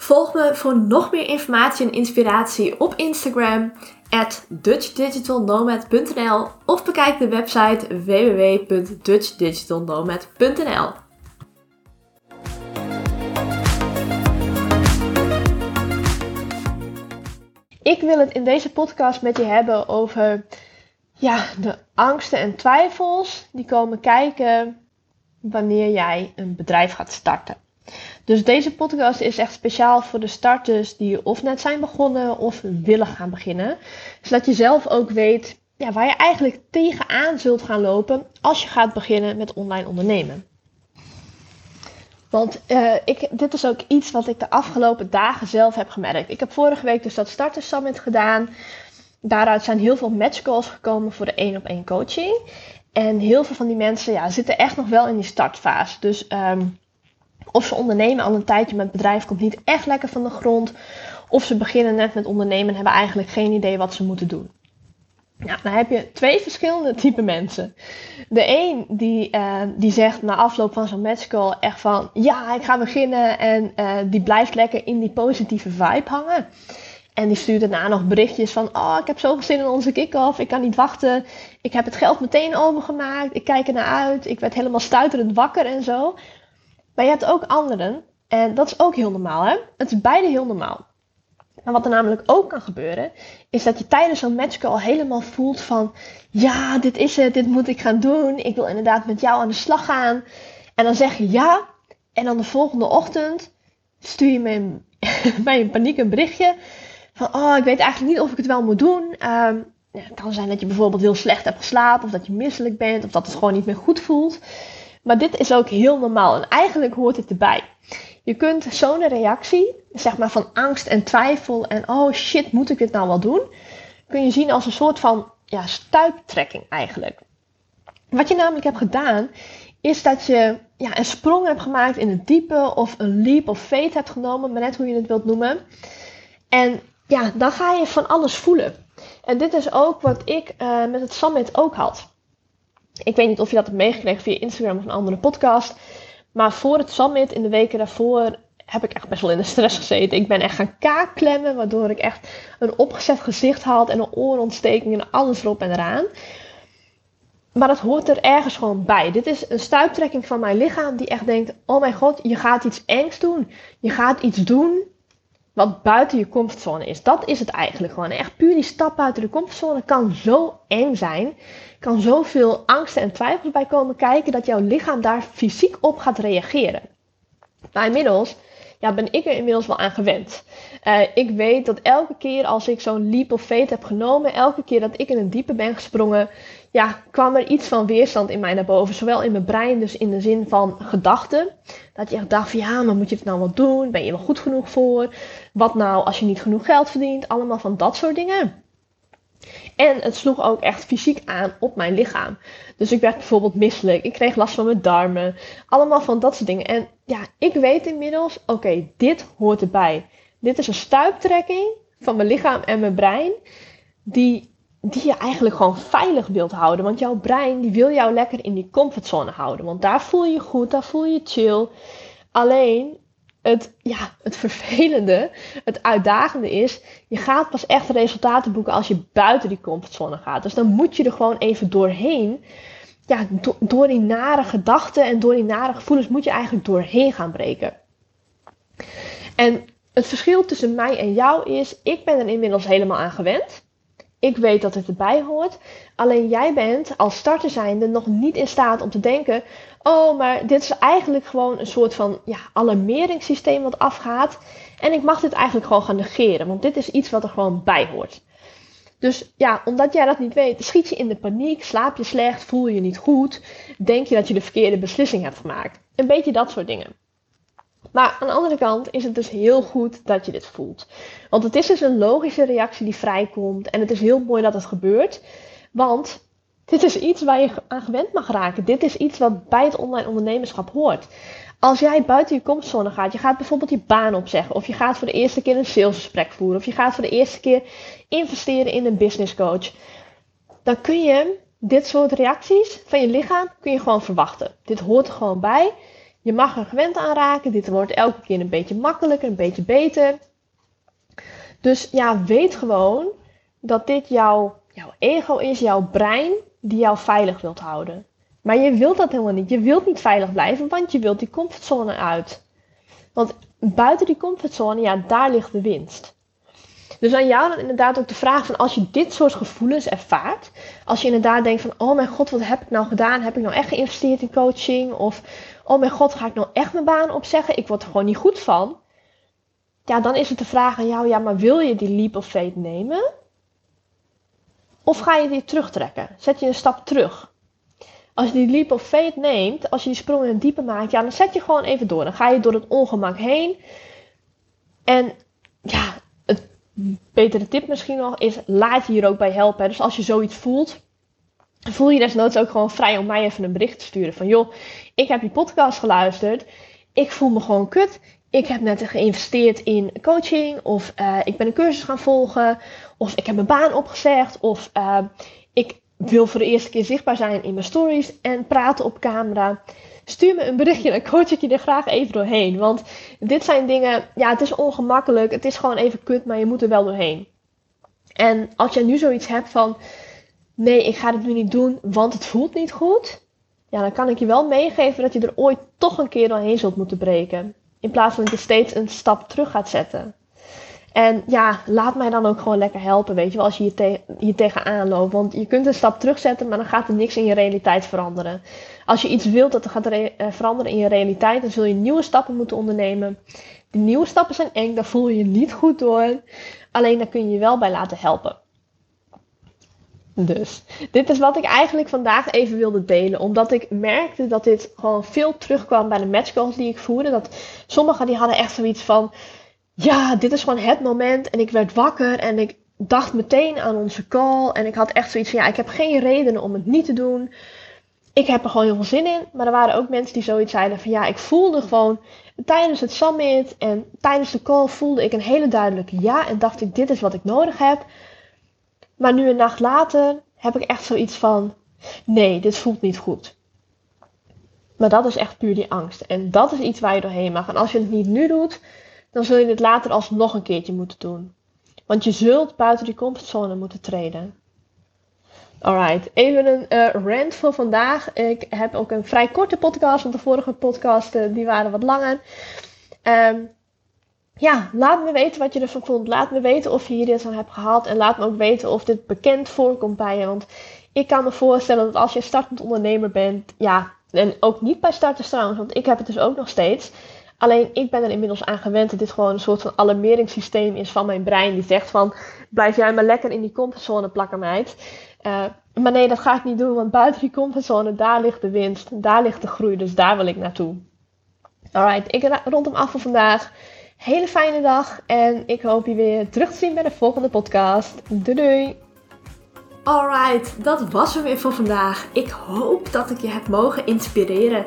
Volg me voor nog meer informatie en inspiratie op Instagram at dutchdigitalnomad.nl of bekijk de website www.dutchdigitalnomad.nl. Ik wil het in deze podcast met je hebben over ja, de angsten en twijfels die komen kijken wanneer jij een bedrijf gaat starten. Dus deze podcast is echt speciaal voor de starters die of net zijn begonnen of willen gaan beginnen. Zodat je zelf ook weet ja, waar je eigenlijk tegenaan zult gaan lopen als je gaat beginnen met online ondernemen. Want uh, ik, dit is ook iets wat ik de afgelopen dagen zelf heb gemerkt. Ik heb vorige week dus dat Starters Summit gedaan. Daaruit zijn heel veel matchcalls gekomen voor de één op één coaching. En heel veel van die mensen ja, zitten echt nog wel in die startfase. Dus um, of ze ondernemen al een tijdje, maar het bedrijf komt niet echt lekker van de grond. Of ze beginnen net met ondernemen en hebben eigenlijk geen idee wat ze moeten doen. Ja, dan heb je twee verschillende type mensen. De een die, uh, die zegt na afloop van zo'n matchcall echt van... Ja, ik ga beginnen en uh, die blijft lekker in die positieve vibe hangen. En die stuurt daarna nog berichtjes van... Oh, ik heb zoveel zin in onze kick-off. Ik kan niet wachten. Ik heb het geld meteen overgemaakt. Ik kijk er naar uit. Ik werd helemaal stuiterend wakker en zo. Maar je hebt ook anderen. En dat is ook heel normaal, hè? Het is beide heel normaal. En wat er namelijk ook kan gebeuren, is dat je tijdens zo'n matchcall helemaal voelt van, ja, dit is het, dit moet ik gaan doen, ik wil inderdaad met jou aan de slag gaan. En dan zeg je ja, en dan de volgende ochtend stuur je me bij een paniek een berichtje van, oh, ik weet eigenlijk niet of ik het wel moet doen. Ja, het kan zijn dat je bijvoorbeeld heel slecht hebt geslapen, of dat je misselijk bent, of dat het gewoon niet meer goed voelt. Maar dit is ook heel normaal en eigenlijk hoort het erbij. Je kunt zo'n reactie, zeg maar van angst en twijfel en oh shit, moet ik dit nou wel doen? Kun je zien als een soort van ja, stuiptrekking eigenlijk. Wat je namelijk hebt gedaan, is dat je ja, een sprong hebt gemaakt in het diepe of een leap of fate hebt genomen, maar net hoe je het wilt noemen. En ja, dan ga je van alles voelen. En dit is ook wat ik uh, met het summit ook had. Ik weet niet of je dat hebt meegekregen via Instagram of een andere podcast. Maar voor het summit, in de weken daarvoor, heb ik echt best wel in de stress gezeten. Ik ben echt gaan kaakklemmen, waardoor ik echt een opgezet gezicht had en een oorontsteking en alles erop en eraan. Maar dat hoort er ergens gewoon bij. Dit is een stuiptrekking van mijn lichaam die echt denkt: oh mijn god, je gaat iets engs doen. Je gaat iets doen wat buiten je comfortzone is. Dat is het eigenlijk gewoon. Echt puur die stap buiten de comfortzone kan zo eng zijn. Kan zoveel angsten en twijfels bij komen kijken dat jouw lichaam daar fysiek op gaat reageren. Maar inmiddels ja, ben ik er inmiddels wel aan gewend. Uh, ik weet dat elke keer als ik zo'n leap of fate heb genomen, elke keer dat ik in een diepe ben gesprongen, ja, kwam er iets van weerstand in mij naar boven. Zowel in mijn brein, dus in de zin van gedachten. Dat je echt dacht van ja, maar moet je het nou wel doen? Ben je wel goed genoeg voor? Wat nou als je niet genoeg geld verdient? Allemaal van dat soort dingen. En het sloeg ook echt fysiek aan op mijn lichaam. Dus ik werd bijvoorbeeld misselijk. Ik kreeg last van mijn darmen. Allemaal van dat soort dingen. En ja, ik weet inmiddels, oké, dit hoort erbij. Dit is een stuiptrekking van mijn lichaam en mijn brein. Die, die je eigenlijk gewoon veilig wilt houden. Want jouw brein die wil jou lekker in die comfortzone houden. Want daar voel je je goed, daar voel je je chill. Alleen het, ja, het vervelende, het uitdagende is, je gaat pas echt resultaten boeken als je buiten die comfortzone gaat. Dus dan moet je er gewoon even doorheen. Ja, door die nare gedachten en door die nare gevoelens moet je eigenlijk doorheen gaan breken. En het verschil tussen mij en jou is, ik ben er inmiddels helemaal aan gewend. Ik weet dat het erbij hoort. Alleen jij bent als starter zijnde nog niet in staat om te denken: oh, maar dit is eigenlijk gewoon een soort van ja, alarmeringssysteem wat afgaat. En ik mag dit eigenlijk gewoon gaan negeren, want dit is iets wat er gewoon bij hoort. Dus ja, omdat jij dat niet weet, schiet je in de paniek, slaap je slecht, voel je niet goed, denk je dat je de verkeerde beslissing hebt gemaakt. Een beetje dat soort dingen. Maar aan de andere kant is het dus heel goed dat je dit voelt. Want het is dus een logische reactie die vrijkomt. En het is heel mooi dat het gebeurt. Want dit is iets waar je aan gewend mag raken. Dit is iets wat bij het online ondernemerschap hoort. Als jij buiten je comfortzone gaat, je gaat bijvoorbeeld je baan opzeggen, of je gaat voor de eerste keer een salesgesprek voeren, of je gaat voor de eerste keer investeren in een business coach, dan kun je dit soort reacties van je lichaam kun je gewoon verwachten. Dit hoort er gewoon bij. Je mag er gewend aan raken. Dit wordt elke keer een beetje makkelijker, een beetje beter. Dus ja, weet gewoon dat dit jouw, jouw ego is, jouw brein, die jou veilig wilt houden. Maar je wilt dat helemaal niet. Je wilt niet veilig blijven, want je wilt die comfortzone uit. Want buiten die comfortzone, ja, daar ligt de winst. Dus aan jou dan inderdaad ook de vraag van als je dit soort gevoelens ervaart, als je inderdaad denkt van oh mijn god, wat heb ik nou gedaan? Heb ik nou echt geïnvesteerd in coaching? Of oh mijn god, ga ik nou echt mijn baan opzeggen? Ik word er gewoon niet goed van. Ja, dan is het de vraag aan jou, ja, maar wil je die leap of faith nemen? Of ga je die terugtrekken? Zet je een stap terug? Als je die leap of faith neemt, als je die sprong in het diepe maakt, ja, dan zet je gewoon even door. Dan ga je door het ongemak heen. En betere tip misschien nog is, laat je hier ook bij helpen. Dus als je zoiets voelt, voel je desnoods ook gewoon vrij om mij even een bericht te sturen. Van joh, ik heb die podcast geluisterd. Ik voel me gewoon kut. Ik heb net geïnvesteerd in coaching. Of uh, ik ben een cursus gaan volgen. Of ik heb mijn baan opgezegd. Of uh, ik wil voor de eerste keer zichtbaar zijn in mijn stories en praten op camera. Stuur me een berichtje, dan coach ik je er graag even doorheen. Want dit zijn dingen, ja, het is ongemakkelijk. Het is gewoon even kut, maar je moet er wel doorheen. En als jij nu zoiets hebt van, nee, ik ga dit nu niet doen, want het voelt niet goed. Ja, dan kan ik je wel meegeven dat je er ooit toch een keer doorheen zult moeten breken. In plaats van dat je steeds een stap terug gaat zetten. En ja, laat mij dan ook gewoon lekker helpen, weet je als je hier, hier tegenaan loopt. Want je kunt een stap terugzetten, maar dan gaat er niks in je realiteit veranderen. Als je iets wilt dat er gaat eh, veranderen in je realiteit, dan zul je nieuwe stappen moeten ondernemen. Die nieuwe stappen zijn eng, daar voel je je niet goed door. Alleen daar kun je je wel bij laten helpen. Dus dit is wat ik eigenlijk vandaag even wilde delen. Omdat ik merkte dat dit gewoon veel terugkwam bij de matchcalls die ik voerde. Dat sommigen die hadden echt zoiets van ja, dit is gewoon het moment. En ik werd wakker en ik dacht meteen aan onze call. En ik had echt zoiets van, ja, ik heb geen redenen om het niet te doen. Ik heb er gewoon heel veel zin in. Maar er waren ook mensen die zoiets zeiden van, ja, ik voelde gewoon tijdens het summit en tijdens de call voelde ik een hele duidelijke ja. En dacht ik, dit is wat ik nodig heb. Maar nu een nacht later heb ik echt zoiets van, nee, dit voelt niet goed. Maar dat is echt puur die angst. En dat is iets waar je doorheen mag. En als je het niet nu doet, dan zul je het later alsnog een keertje moeten doen. Want je zult buiten die comfortzone moeten treden. Alright, even een uh, rant voor vandaag. Ik heb ook een vrij korte podcast, want de vorige podcasten die waren wat langer. Um, ja, laat me weten wat je ervan vond. Laat me weten of je hier iets aan hebt gehad. En laat me ook weten of dit bekend voorkomt bij je. Want ik kan me voorstellen dat als je startend ondernemer bent, ja, en ook niet bij starters trouwens, want ik heb het dus ook nog steeds. Alleen ik ben er inmiddels aan gewend dat dit gewoon een soort van alarmeringssysteem is van mijn brein. Die zegt van, blijf jij maar lekker in die comfortzone plakken meid. Uh, maar nee, dat ga ik niet doen, want buiten die comfortzone, daar ligt de winst. Daar ligt de groei, dus daar wil ik naartoe. Alright, ik rond hem af voor vandaag. Hele fijne dag en ik hoop je weer terug te zien bij de volgende podcast. Doei doei! Alright, dat was hem weer voor vandaag. Ik hoop dat ik je heb mogen inspireren.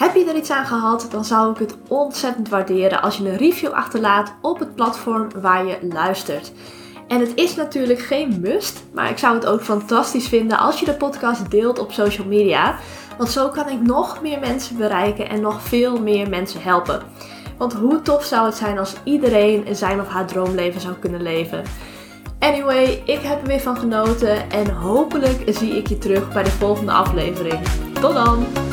Heb je er iets aan gehad, dan zou ik het ontzettend waarderen als je een review achterlaat op het platform waar je luistert. En het is natuurlijk geen must, maar ik zou het ook fantastisch vinden als je de podcast deelt op social media. Want zo kan ik nog meer mensen bereiken en nog veel meer mensen helpen. Want hoe tof zou het zijn als iedereen zijn of haar droomleven zou kunnen leven? Anyway, ik heb er weer van genoten en hopelijk zie ik je terug bij de volgende aflevering. Tot dan!